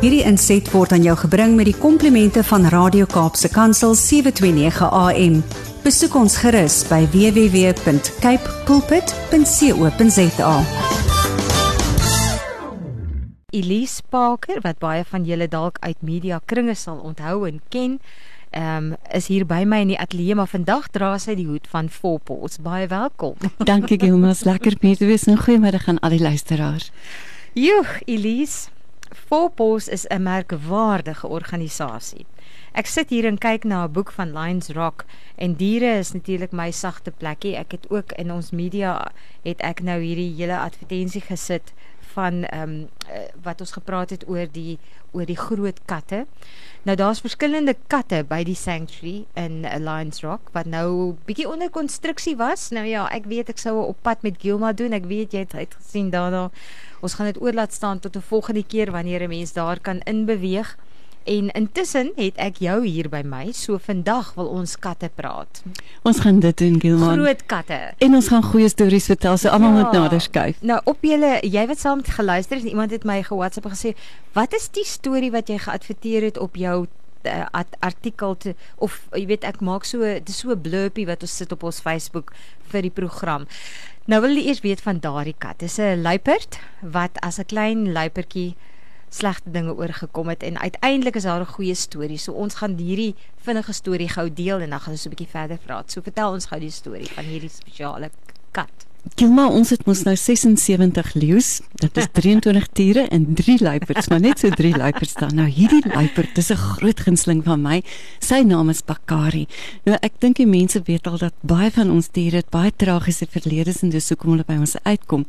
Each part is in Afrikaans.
Hierdie inset word aan jou gebring met die komplimente van Radio Kaapse Kansel 729 AM. Besoek ons gerus by www.capecoolpit.co.za. Elise Parker wat baie van julle dalk uit media kringe sal onthou en ken, ehm um, is hier by my in die ateljee maar vandag dra sy die hoed van Volpos. Baie welkom. Dankie Gilmas, lekker mee te wees en goeiemiddag aan al die luisteraars. Joe, Elise, Volpos is 'n merkwaardige organisasie. Ek sit hier en kyk na 'n boek van Lions Rock en diere is natuurlik my sagte plekkie. Ek het ook in ons media het ek nou hierdie hele advertensie gesit van ehm um, wat ons gepraat het oor die oor die groot katte. Nou daar's verskillende katte by die sanctuary in Lions Rock wat nou bietjie onder konstruksie was. Nou ja, ek weet ek sou op pad met Gilma doen. Ek weet jy het uitgesien daarna. Ons gaan dit oorlaat staan tot 'n volgende keer wanneer 'n mens daar kan inbeweeg. En intussen het ek jou hier by my. So vandag wil ons katte praat. Ons gaan dit doen, Gilman. Groot katte. En ons gaan goeie stories vertel, so almal Ja. moet nader skuif. Nou op julle, jy wat saam geluister het, iemand het my ge-WhatsApp en gesê, "Wat is die storie wat jy geadverteer het op jou uh, art- artikel te of jy weet ek maak so dis so 'n blurpie wat ons sit op ons Facebook vir die program. Nou wil jy eers weet van daardie kat. Dis 'n luiperd wat as 'n klein luipertjie slegte dinge oorgekom het en uiteindelik is daar 'n goeie storie. So ons gaan hierdie vinnige storie gou deel en dan gaan ons so 'n bietjie verder praat. So vertel ons gou die storie van hierdie spesiale kat. Gilma, ons het mos nou 76 leeu's. Dit is 23 tiere en 3 luiperds, maar net so 3 luiperds dan. Nou hierdie luiperd, dis 'n groot gunsteling van my. Sy naam is Bakari. Nou ek dink die mense weet al dat baie van ons diere het baie tragiese verledes en dis hoekom hulle by ons uitkom.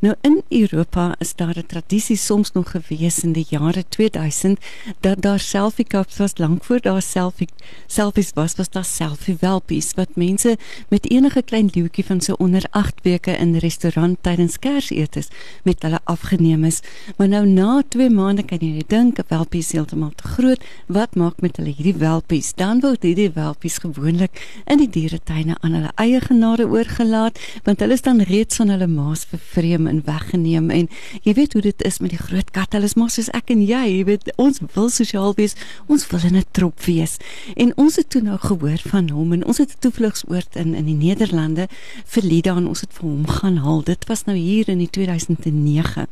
Nou in Europa is daar 'n tradisie soms nog gewees in die jare 2000 dat daar selfie cups was lank voor daar selfie selfies was, was daar selfie welpies wat mense met enige klein leeuetjie van so onder 8 weke in restaurant tydens Kersetes met hulle afgeneem is. Maar nou na 2 maande kan jy dink 'n welpie is heeltemal te groot. Wat maak met hulle hierdie welpies? Dan word hierdie welpies gewoonlik in die dieretuine aan hulle eie genade oorgelaat, want hulle is dan reeds van hulle maas vervreem en weggeneem en jy weet hoe dit is met die groot katte. Hulle is maar soos ek en jy, jy weet, ons wil sosiaal wees. Ons wil in 'n trop wees. En ons het toe nou gehoor van hom en ons het 'n toevlugsoord in in die Nederlande vir Lida en ons het vir hom gaan haal. Dit was nou hier in die 2009.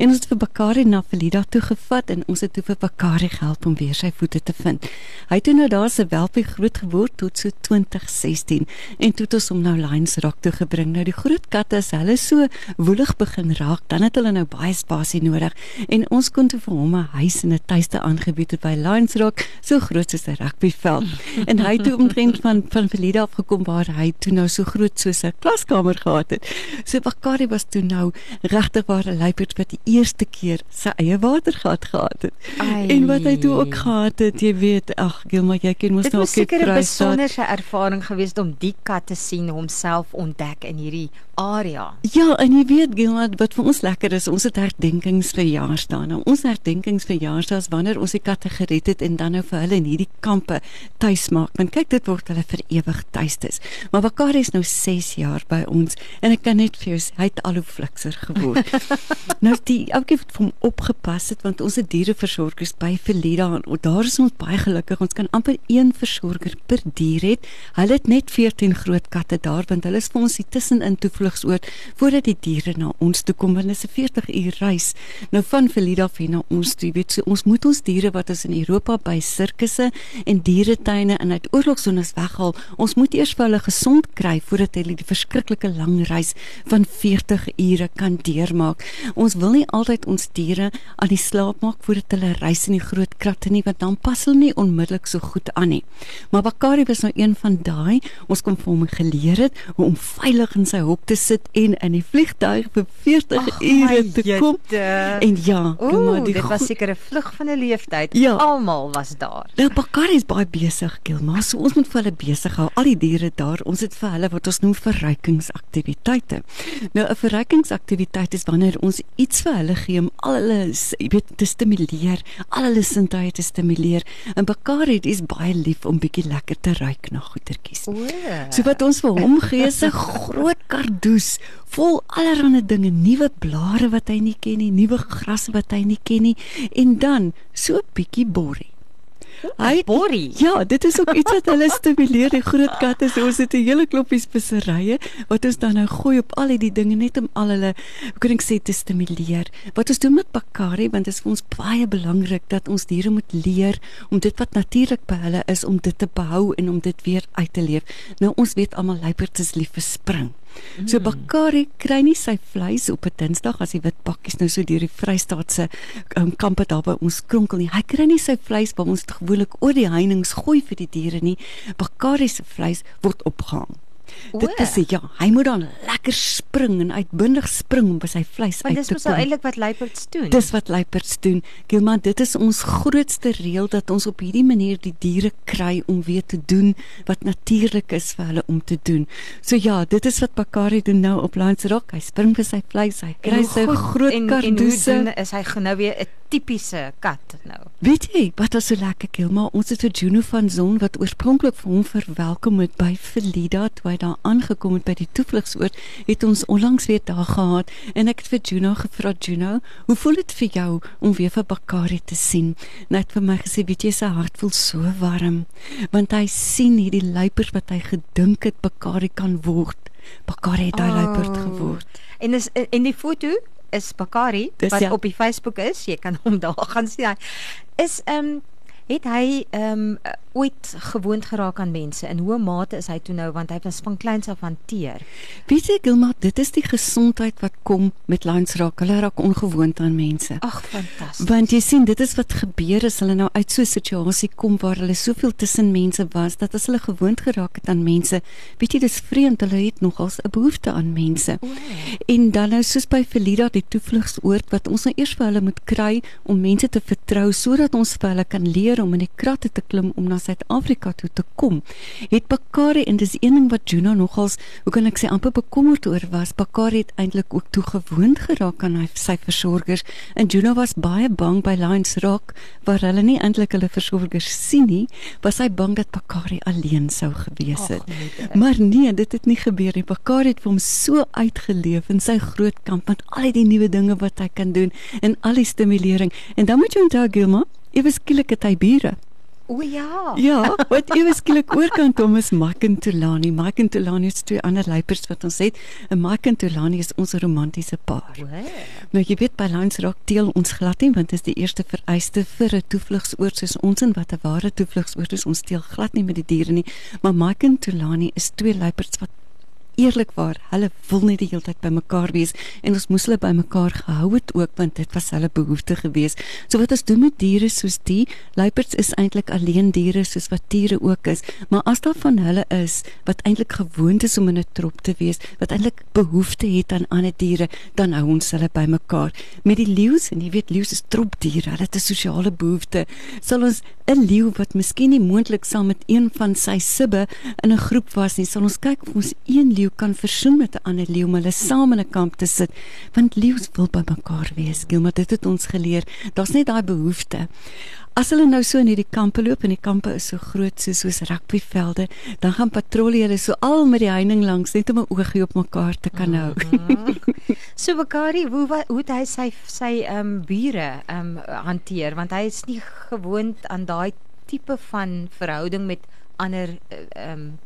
En ons het vir Bakari na Velida toe gevat en ons het toe vir Bakari gehelp om weer sy voete te vind. Hy het toe nou daar se welpie groot geword tot so 2016 en toe het ons hom nou Lions Rock toe gebring. Nou die groot katte as hulle so woelig begin raak, dan het hulle nou baie spasie nodig en ons kon toe vir hom 'n huis en 'n tuiste aangebied het by Lions Rock, so groot soos 'n rugbyveld. En hy het toe omtrent van van Velida af gekom waar hy toe nou so groot soos 'n klaskamer gehad het. So Bakari was toe nou regtig waar 'n luiperd wat die eerste keer sy eie watergat gehad het. Ai. En wat hy toe ook gehad het, jy weet, ag Gilma, jy ken mos Dit nou was ook die seker 'n Vrystaat. besonderse ervaring geweest om die kat te sien homself ontdek in hierdie area. Ja, en jy weet Gilma, wat vir ons lekker is, ons het herdenkingsverjaarsdae. Nou ons herdenkingsverjaarsdae is wanneer ons die katte gered het en dan nou vir hulle in hierdie kampe tuis maak. Want kyk, dit word hulle vir ewig tuistes. Maar Bakari is nou 6 jaar by ons en ek kan net vir jou sê hy het al hoe flikser geword. nou die ouetjie het vir hom opgepas het want ons het diereversorgers by Velida en o, daar is ons baie gelukkig. Ons kan amper een versorger per dier het. Hulle het net 14 groot katte daar want hulle is vir ons die tussenin toevlugsoord voordat die diere na ons toe kom want dit is 'n 40 uur reis. Nou van Velida af na ons toe, weet so ons moet ons diere wat ons in Europa by sirkusse en dieretuine en uit oorlogsones weghaal, ons moet eers vir hulle gesond kry voordat hulle die verskriklike lang reis van 40 ure kan deurmaak. Ons wil nie altyd ons diere aan die slaap maak voordat hulle reis in die groot kratte nie want dan pas hulle nie onmiddellik so goed aan nie. Maar Bakari was nou een van daai. Ons kom vir hom geleer het hoe om veilig in sy hok te sit en in die vliegtuig vir 40 Ag, ure te kom. jette. En ja, die dit was seker 'n vlug van 'n leeftyd. Ja. Almal was daar. Nou Bakari is baie besig, Gilma. So ons moet vir hulle besig hou. Al die diere daar, ons het vir hulle wat ons noem verrykingsaktiwiteite. Nou 'n verrykingsaktiwiteit is wanneer ons iets vir hulle gee om al hulle, jy weet, te stimuleer, al hulle sintuie te stimuleer. En Bakari is baie lief om bietjie lekker te ruik na goetertjies. O. So wat ons vir hom gee is 'n groot kar kardoes, vol allerlei dinge, nuwe blare wat hy nie ken nie, nuwe grasse wat hy nie ken nie en dan so 'n bietjie borrie. Hy borrie. Ja, dit is ook iets wat hulle stimuleer. Die groot katte, so ons het 'n hele klompie speserye wat ons dan nou gooi op al hierdie dinge net om al hulle, hoe kan ek sê, te stimuleer. Wat ons doen met Bakari, want dit is vir ons baie belangrik dat ons diere moet leer om dit wat natuurlik by hulle is om dit te behou en om dit weer uit te leef. Nou ons weet almal luiperds is lief vir spring. So Mm. Bakari kry nie sy vleis op 'n Dinsdag as die wit pakkies nou so deur die Vrystaatse um, kampe daar by ons kronkel nie. Hy kry nie sy vleis wat ons gewoonlik oor die heininge gooi vir die diere nie. Bakari se vleis word opgehang. Dit O. is ja, hy moet dan lekker spring en uitbundig spring om by sy vleis Want uit dis te mos nou kom. eintlik wat luiperds doen. Dis wat luiperds doen. Gilman, dit is ons grootste reël dat ons op hierdie manier die diere kry om weer te doen wat natuurlik is vir hulle om te doen. So ja, dit is wat Bakari doen nou op Landsrock. Hy spring vir sy vleis, hy kry sy groot en, en hoe kardoese. doen is hy nou weer 'n tipiese kat nou. Weet jy, wat was so lekker Gilma? Ons het vir Juno van Zon wat oorspronklik vir hom verwelkom het by Felida toe hy daar aangekom het by die toevlugsoord, het ons onlangs weer daar gehad en ek het vir Juno gevra, Juno, hoe voel dit vir jou om weer vir Bakari te sien? En hy het vir my gesê, weet jy, sy hart voel so warm want hy sien hierdie luiper wat hy gedink het Bakari kan word. Bakari het daai Oh. luiperd geword. En is en die foto is Bakari Dis wat ja. op die Facebook is. Jy kan hom daar gaan sien. Is ehm um, het hy ehm um, ooit gewoond geraak aan mense. In hoe mate is hy toe nou want hy was van kleins af hanteer. Weet jy, Gilma, dit is die gesondheid wat kom met Landsraak. Hulle raak ongewoond aan mense. Ag, fantasties. Want jy sien, dit is wat gebeur as hulle nou uit so 'n situasie kom waar hulle soveel tussen mense was dat as hulle gewoond geraak het aan mense, weet jy, dis vreemd, hulle het nogals 'n behoefte aan mense. O, En dan nou soos by Felida die toevlugsoord wat ons nou eers vir hulle moet kry om mense te vertrou sodat ons vir hulle kan leer om in die kratte te klim om na Suid-Afrika toe te kom. Het Bakari en dis een ding wat Juno nogals, hoe kan ek sê, amper bekommerd oor was. Bakari het eintlik ook toe gewoond geraak aan hy, sy versorgers en Juno was baie bang by Lions Rock waar hulle nie eintlik hulle versorgers sien nie, was hy bang dat Bakari alleen sou gewees het. ag, moeder. Maar nee, dit het nie gebeur nie. Bakari het vir hom so uitgeleef in sy groot kamp met al die nuwe dinge wat hy kan doen en al die stimulering. En dan moet jy onthou Gilma, ewe skielik het hy bure. O ja. Ja, wat ewe skielik oorkant hom is en Tulani is twee ander luipers wat ons het. En Tulani is ons romantiese paar. O. Nou jy weet by Lions Rock deel ons glad nie want dit is die eerste vereiste vir 'n toevlugsoord soos ons en wat 'n ware toevlugsoord is. Ons deel glad nie met die diere nie, maar Tulani is twee luiperds wat eerlikwaar, hulle wil net die hele tyd by mekaar wees en ons moes hulle by mekaar gehou het ook want dit was hulle behoefte gewees. So wat ons doen met diere soos die, luiperds is eintlik alleen diere soos wat diere ook is, maar as daar van hulle is wat eintlik gewoond is om in 'n trop te wees, wat eintlik behoefte het aan ander diere, dan hou ons hulle by mekaar. Met die leeu's en jy weet leeu's is tropdiere, hulle het 'n sosiale behoefte. Sal ons 'n leeu wat miskien nie moontlik saam met een van sy sibbe in 'n groep was nie, sal ons kyk of ons een leeu kan versoen met 'n ander leeu om hulle saam in 'n kamp te sit, want leeu's wil by mekaar wees. Gil, maar dit het ons geleer. Daar's net daai behoefte. As hulle nou so in hierdie kampe loop en die kampe is so groot so soos rugbyvelde, dan gaan patrollie hulle so al met die heining langs net om 'n oogie op mekaar te kan hou. So Bakari, hoe wa- hoe hy sy sy ehm um, bure ehm um, hanteer want hy is nie gewoond aan daai tipe van verhouding met ander eh, ehm um,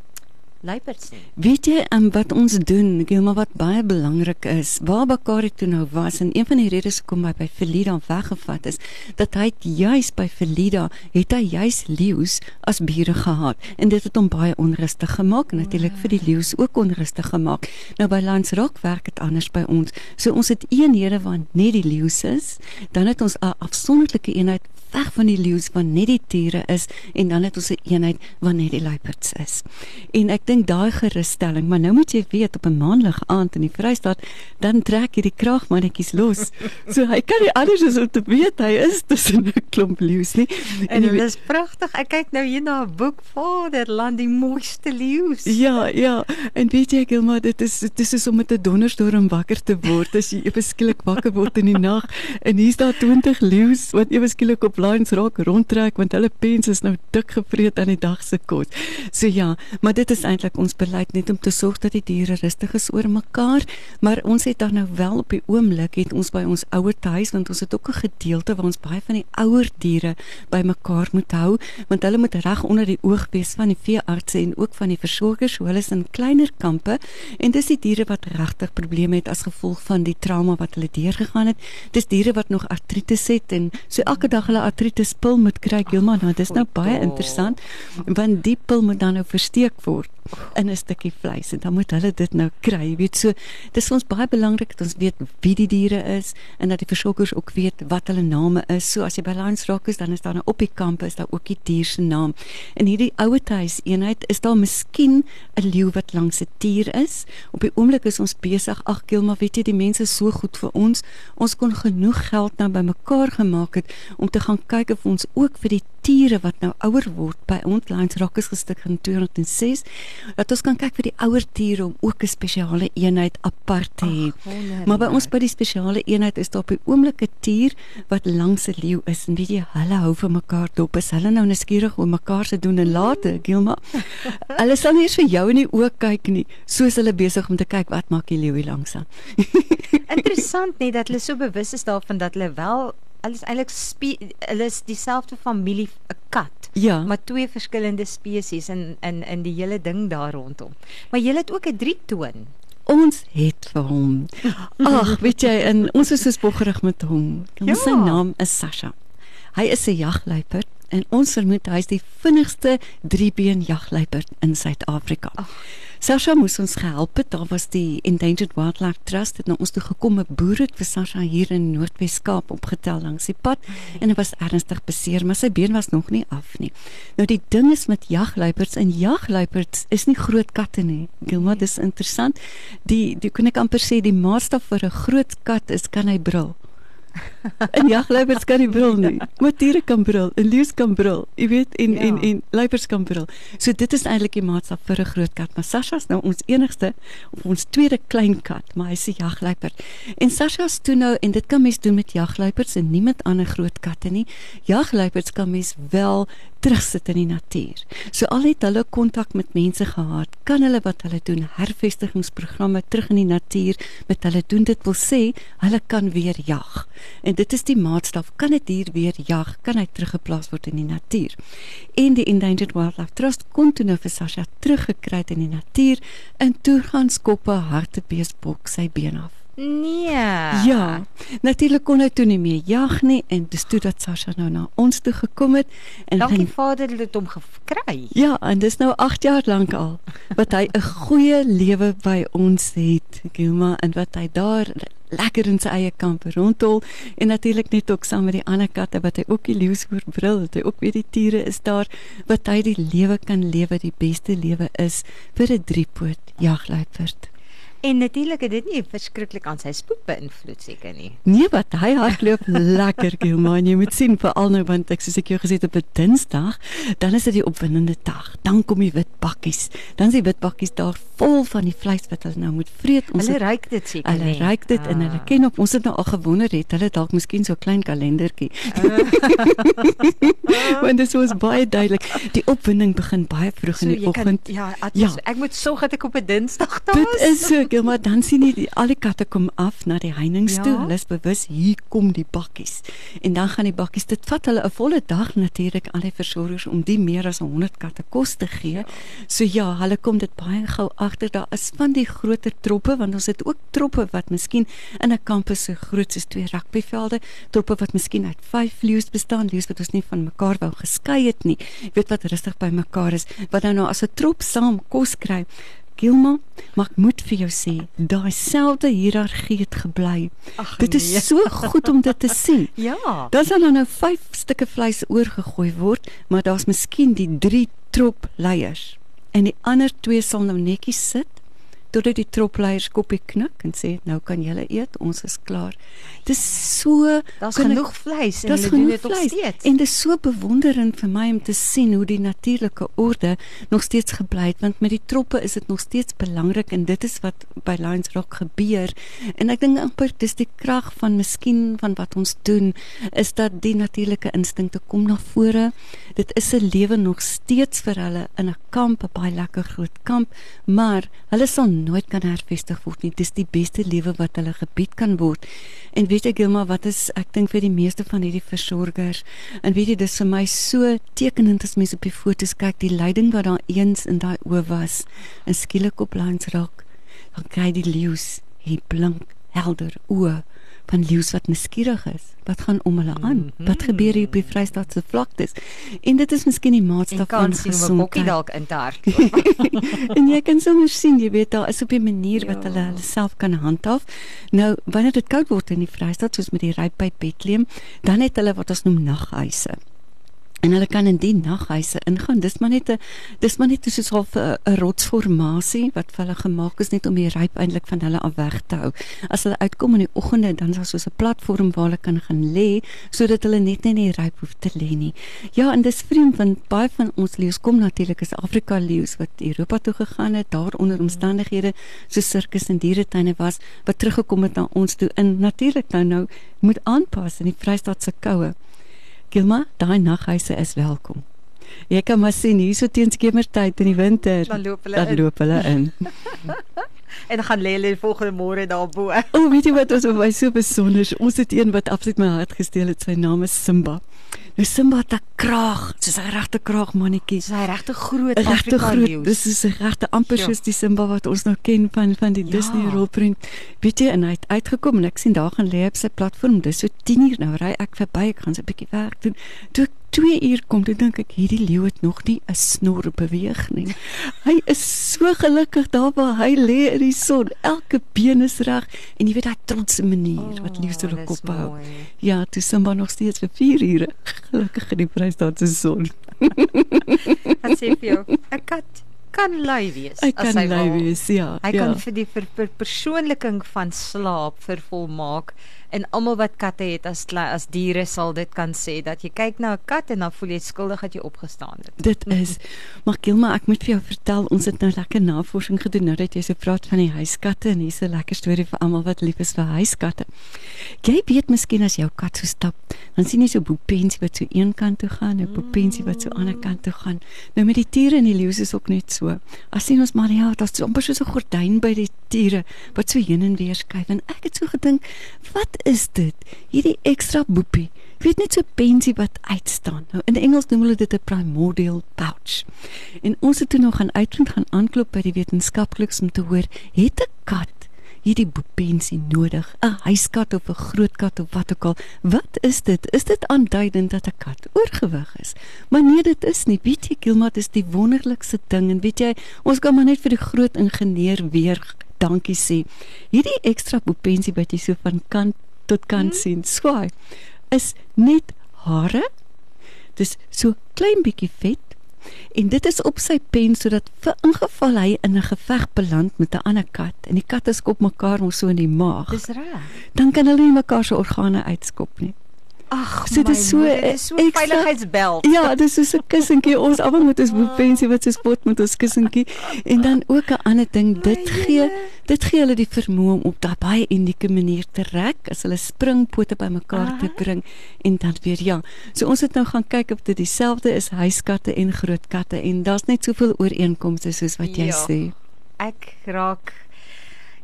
luiperds nie. Weet jy um, wat ons doen, Gilma wat baie belangrik is, waar Bakari toe nou was en een van die redes hoekom hy by Felida weggevat is, dat hy juis by Felida het hy juis leeu's as bure gehad en dit het hom baie onrustig gemaak en natuurlik vir die leeu's ook onrustig gemaak. Nou by Landsrock werk dit anders by ons. So ons het eenhede waar net die leeu's is, dan het ons 'n afsonderlike eenheid weg van die leeu's waar net die tiere is en dan het ons 'n eenheid waar net die luiperds is. En ek dink daai gerusstelling, maar nou moet jy weet op 'n maandag aand in die Vrystaat, dan trek hierdie kragmannetjies los. So hy kan nie anders as om te weet hy is tussen 'n klomp leeu's nie. En jy dit is pragtig. Ek kyk nou hier na 'n boek Vaderland, die mooiste leeu's. Ja, ja. En weet jy Gilma, dit is dit is soos om met 'n donderstorm wakker te word as jy ewe skielik wakker word in die nag en hier's daar 20 leeu's wat ewe skielik op lines raak rondtrek want hulle pens is nou dik gevreet aan die dag se kos. So ja, maar dit is eintlik eintlik ons beleid net om te sorg dat die diere rustig is oor mekaar, maar ons het dan nou wel op die oomblik het ons by ons ouer huis want ons het ook 'n gedeelte waar ons baie van die ouer diere bymekaar moet hou, want hulle moet reg onder die oog wees van die veeartse en ook van die versorgers, so hulle is in kleiner kampe. En dis die diere wat regtig probleme het as gevolg van die trauma wat hulle deurgegaan het. Dis diere wat nog artritis het en so elke dag hulle artritis pil moet kry, Gilma, nou dis nou baie interessant want die pil moet dan nou versteek word in 'n stukkie vleis en dan moet hulle dit nou kry. Weet so, dis ons baie belangrik dat ons weet wie die diere is en dat die versorgers ook weet wat hulle name is. So as jy by Lions Rock is, dan is daar nou op die kamp is daar ook die dier se naam. In hierdie ouer huis eenheid is daar miskien 'n leeu wat langs 'n tier is. Op die oomblik is ons besig, ag Gil, maar weet jy die mense so goed vir ons. Ons kon genoeg geld nou bymekaar gemaak het om te gaan kyk of ons ook vir die tiere wat nou ouer word by ons Lions Rock is gestig in 206 dat ons kan kyk vir die ouer diere om ook 'n spesiale eenheid apart te hê. Maar by ons by die spesiale eenheid is daar op die oomblik 'n tier wat langs 'n leeu is en weet jy hulle hou vir mekaar dop. Is hulle nou nuuskierig om mekaar se doen en late, Gilma? hulle sal nie eens vir jou in die oë kyk nie, soos hulle besig om te kyk wat maak die leeu hier langs aan. Interessant net dat hulle so bewus is daarvan dat hulle wel hulle is eintlik hulle is dieselfde familie 'n kat. Ja. Maar twee verskillende spesies in in in die hele ding daar rondom. Maar jy het ook 'n drietoon. Ons het vir hom. Ag, weet jy, en ons is so spoggerig met hom. Ja. sy naam is Sasha. Hy is 'n jagluiperd en ons vermoed hy is die vinnigste driebeen jagluiperd in Suid-Afrika. Sasha moes ons gehelp het. Daar was die Endangered Wildlife Trust het na ons toe gekom met boere vir Sasha hier in Noordwes-Kaap opgetel langs die pad en hy was ernstig beseer, maar sy been was nog nie af nie. Nou die ding is met jagluiperds en jagluiperds is nie groot katte nie. Gilma, dis interessant. Die die kon ek amper sê die maatstaf vir 'n groot kat is kan hy brul. En jagluiperds kan nie brul nie. Maar diere kan brul, 'n leeu kan brul. Jy weet en ja. en en luiperds kan brul. So dit is eintlik die maatstaf vir 'n groot kat, maar Sasha's nou ons enigste of ons tweede klein kat, maar hy's 'n jagluiperd. En Sasha's toe nou en dit kan mens doen met jagluiperds en nie met ander groot katte nie. Jagluiperds kan mens wel terugsit in die natuur. So al het hulle kontak met mense gehad, kan hulle wat hulle doen, hervestigingsprogramme terug in die natuur met hulle doen. Dit wil sê hulle kan weer jag. En dit is die maatstaf, kan 'n dier weer jag, kan hy teruggeplaas word in die natuur. En die Endangered Wildlife Trust kon toe nou vir Sasha teruggekry in die natuur en toe gaan skoppe hartebeesbok sy been af. Nee. Ja. Natuurlik kon hy toe nie meer jag nie en dis toe dat Sasha nou na ons toe gekom het en Dankie Vader het hom gekry. Ja, en dis nou 8 jaar lank al wat hy 'n goeie lewe by ons het, Gilma, en wat hy daar lekker in sy eie kamp rondhol en natuurlik net ook saam met die ander katte wat hy ook die leeu's voor bril, dat hy ook weer die tiere is daar wat hy die lewe kan lewe, die beste lewe is vir 'n driepoot jagluiperd. En natuurlik het dit nie verskriklik aan sy spoed beïnvloed seker nie. Nee, wat hy hardloop lekker, Gilman. Jy moet sien veral nou want ek soos ek jou gesê het op 'n Dinsdag, dan is dit die opwindende dag. Dan kom die wit bakkies. Dan is die wit bakkies daar vol van die vleis wat hulle nou moet vreet. Ons hulle ruik dit seker nie. Hulle ruik dit ah. en hulle ah. ken op ons het nou al gewonder het hulle dalk miskien so klein kalendertjie. Want dit was baie duidelik. Die opwinding begin baie vroeg so, in die oggend. Ja, ja, ek moet sorg dat ek op 'n Dinsdag daar is. Dit is so Ja, maar dan sien jy al die katte kom af na die heininge toe. Ja? Hulle is bewus hier kom die bakkies. En dan gaan die bakkies dit vat hulle 'n volle dag natuurlik al die versorgers om die meer as 100 katte kos te gee. Ja. So ja, hulle kom dit baie gou agter daar is van die groter troppe want ons het ook troppe wat miskien in 'n kampus so groot soos twee rugbyvelde, troppe wat miskien uit 5 leeu's bestaan, leeu's wat ons nie van mekaar wou geskei het nie. Jy weet wat rustig by mekaar is, wat nou nou as 'n trop saam kos kry. Gilma, maar ek moet vir jou sê, daai selfde hiërargie het gebly. Ach, dit is nee. so goed om dit te sien. ja. Dan sal nou 5 stukke vleis oorgegooi word, maar daar's miskien die 3 trop leiers en die ander twee sal nou netjies sit totdat die tropleiers koppie knik en sê nou kan julle eet, ons is klaar. Dis so Daar's genoeg vleis en hulle doen dit nog steeds. En dit is so bewonderend vir my om te sien hoe die natuurlike orde nog steeds gebly het want met die troppe is dit nog steeds belangrik en dit is wat by Lions Rock gebeur. En ek dink amper dis die krag van miskien van wat ons doen is dat die natuurlike instinkte kom na vore. Dit is 'n lewe nog steeds vir hulle in 'n kamp, 'n baie lekker groot kamp, maar hulle sal nooit kan hervestig word nie. Dis die beste lewe wat hulle gebied kan word. En weet jy Gilma, wat is ek dink vir die meeste van hierdie versorgers en weet jy dis vir my so tekenend as mense op die foto's kyk die lyding wat daar eens in daai oë was en skielik op langs raak dan kry die leeu's hierdie blink helder oë van leeu's wat nuuskierig is wat gaan om hulle aan wat gebeur hier op die Vrystaatse vlaktes en dit is miskien die maatstaf kan van sien hoe 'n bokkie gesondheid dalk in te hardloop. en jy kan sommer sien, jy weet daar is op 'n manier wat Ja. hulle hulle self kan handhaaf. Nou wanneer dit koud word in die Vrystaat soos met die ryp by Bethlehem, dan het hulle wat ons noem naghuise. En hulle kan in die naghuise ingaan. Dis maar net 'n dis maar net soos half 'n rotsformasie wat vir hulle gemaak is net om die ryp eintlik van hulle af weg te hou. As hulle uitkom in die oggende, dan is daar soos 'n platform waar hulle kan gaan lê sodat hulle net nie in die ryp hoef te lê nie. Ja, en dis vreemd want baie van ons leeu's kom natuurlik is Afrika leeu's wat Europa toe gegaan het, daar onder omstandighede so sirkus en dieretuine was wat teruggekom het na ons toe in natuurlik nou nou moet aanpas in die Vrystaat se koue. Gilma, daai naghuise is welkom. Jy kan maar sien hierso teen skemertyd in die winter. Dan loop hulle dan in. loop hulle in. en dan gaan lê hulle die volgende môre daarbo. O, weet jy wat ons by so besonder is? Ons het een wat absoluut my hart gesteel het. Sy naam is Simba. Nou Simba het 'n kraag, soos 'n regte kraagmannetjie. Dis hy regte groot regte groot. Dis is 'n regte amper Ja. soos die Simba wat ons nou ken van van die Ja. Disney rolprent. Weet jy, en hy het uitgekom en ek sien daar gaan lê op sy platform. Dis so 10 uur nou ry ek verby, ek gaan so 'n bietjie werk doen. Toe ek 2 uur kom, toe dink ek hierdie leeu het nog nie 'n snor beweeg nie. Hy is so gelukkig daar waar hy lê in die son. Elke been is reg en jy weet daai trotse manier wat leeu so Oh, dis kop hou. mooi. Ja, toe Simba nog steeds vir 4 ure gelukkig in die Vrystaatse son. Wat sê vir jou? 'n Kat kan lui wees Hy as kan hy lui wil. wees, ja. Hy ja. kan vir die ver, ver, persoonliking van slaap vervolmaak en almal wat katte het as as diere sal dit kan sê dat jy kyk na 'n kat en dan voel jy skuldig dat jy opgestaan het. Dit is maar Gilma, ek moet vir jou vertel, ons het nou lekker navorsing gedoen nou dat jy so praat van die huiskatte en hier's 'n lekker storie vir almal wat lief is vir huiskatte. Jy weet miskien as jou kat so stap, dan sien jy so 'n boepensie wat so een kant toe gaan, 'n boepensie wat so aan 'n ander kant toe gaan. Nou met die tiere en die leeu's is ook net so. As sien ons maar ja, daar's so amper soos 'n gordyn by die tiere wat so heen en weer skuif en ek het so gedink, wat is dit? Hierdie ekstra boepie Jy weet net so pensie wat uitstaan. Nou in Engels noem hulle dit 'n primordial pouch. En ons het toe nog gaan uitvind gaan aanklop by die wetenskaplikes om te hoor, het 'n kat hierdie boepensie nodig? 'n Huiskat of 'n groot kat of wat ook al. Wat is dit? Is dit aanduidend dat 'n kat oorgewig is? Maar nee, dit is nie. Weet jy, Gilma, dit is die wonderlikste ding en weet jy, ons kan maar net vir die groot ingenieur weer dankie sê. Hierdie ekstra boepensie wat jy so van kant tot kant hmm. sien, swaai is net hare. Dis so klein bietjie vet en dit is op sy pen sodat vir ingeval hy in 'n geveg beland met 'n ander kat en die katte skop mekaar mos so in die maag, Dis reg. dan kan hulle nie mekaar se organe uitskop nie. Ag, So dit is so dit is so 'n ekstra- veiligheidsbel. Ja, dis soos 'n kussentjie. Ons almal moet ons boepensie wat so spot met ons kussentjie. En dan ook 'n ander ding, dit gee dit gee hulle die vermoë om op daai baie unieke manier te rek as hulle springpote bymekaar te Aha. bring en dan weer ja. So ons het nou gaan kyk of dit dieselfde is huiskatte en groot katte en daar's net soveel ooreenkomste soos wat jy Ja. sê. Ek raak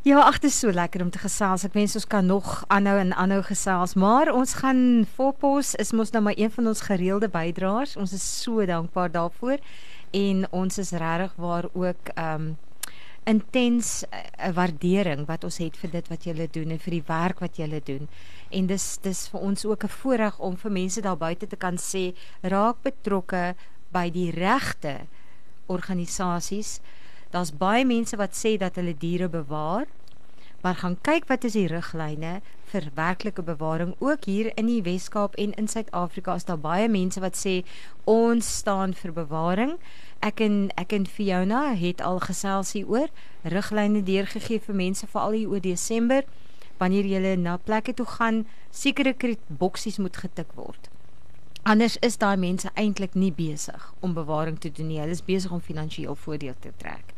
Ja, ag dit is so lekker om te gesels. Ek wens ons kan nog aanhou en aanhou gesels, maar ons gaan Volpos is mos nou maar een van ons gereelde bydraers. Ons is so dankbaar daarvoor en ons is regtig waar ook ehm um, intens 'n waardering wat ons het vir dit wat julle doen en vir die werk wat julle doen. En dis dis vir ons ook 'n voorreg om vir mense daar buite te kan sê raak betrokke by die regte organisasies. Daar's baie mense wat sê dat hulle diere bewaar, maar gaan kyk wat is die riglyne vir werklike bewaring ook hier in die Wes-Kaap en in Suid-Afrika is daar baie mense wat sê ons staan vir bewaring. Ek en ek en Fiona het al gesels hieroor, riglyne deurgegee vir mense veral hier oor Desember wanneer jy na plekke toe gaan, sekere boksies moet getik word. Anders is daai mense eintlik nie besig om bewaring te doen nie. Hulle is besig om finansiëel voordeel te trek.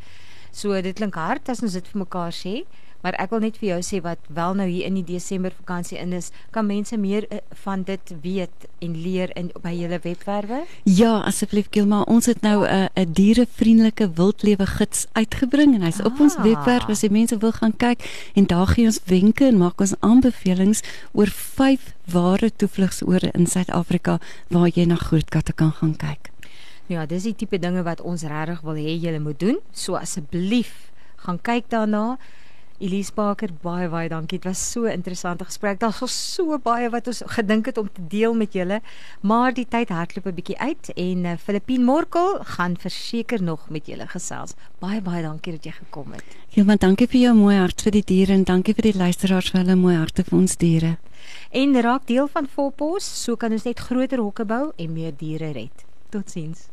So dit klink hard as ons dit vir mekaar sê, maar ek wil net vir jou sê wat wel nou hier in die Desember vakansie in is, kan mense meer uh, van dit weet en leer in by julle webwerwe? Ja, asseblief Gilma, ons het nou 'n uh, 'n dierevriendelike wildlewe gids uitgebring en hy's ah. op ons ah. webwerf as jy mense wil gaan kyk en daar gee ons wenke en maak ons aanbevelings oor 5 ware toevlugsoorde in Suid-Afrika waar jy na groot katte kan gaan kyk. Ja, dis die tipe dinge wat ons regtig wil hê julle moet doen. So asseblief gaan kyk daarna. Elise Baker, baie baie dankie. Dit was so 'n interessante gesprek. Daar was so baie wat ons gedink het om te deel met julle, maar die tyd hardloop 'n bietjie uit en uh, Filippine Morkel gaan verseker nog met julle gesels. Baie baie dankie dat jy gekom het. Ja, maar dankie vir jou mooi hart vir die diere en dankie vir die luisteraars vir hulle mooi harte vir ons diere. En raak deel van Volpos, so kan ons net groter hokke bou en meer diere red. Totsiens.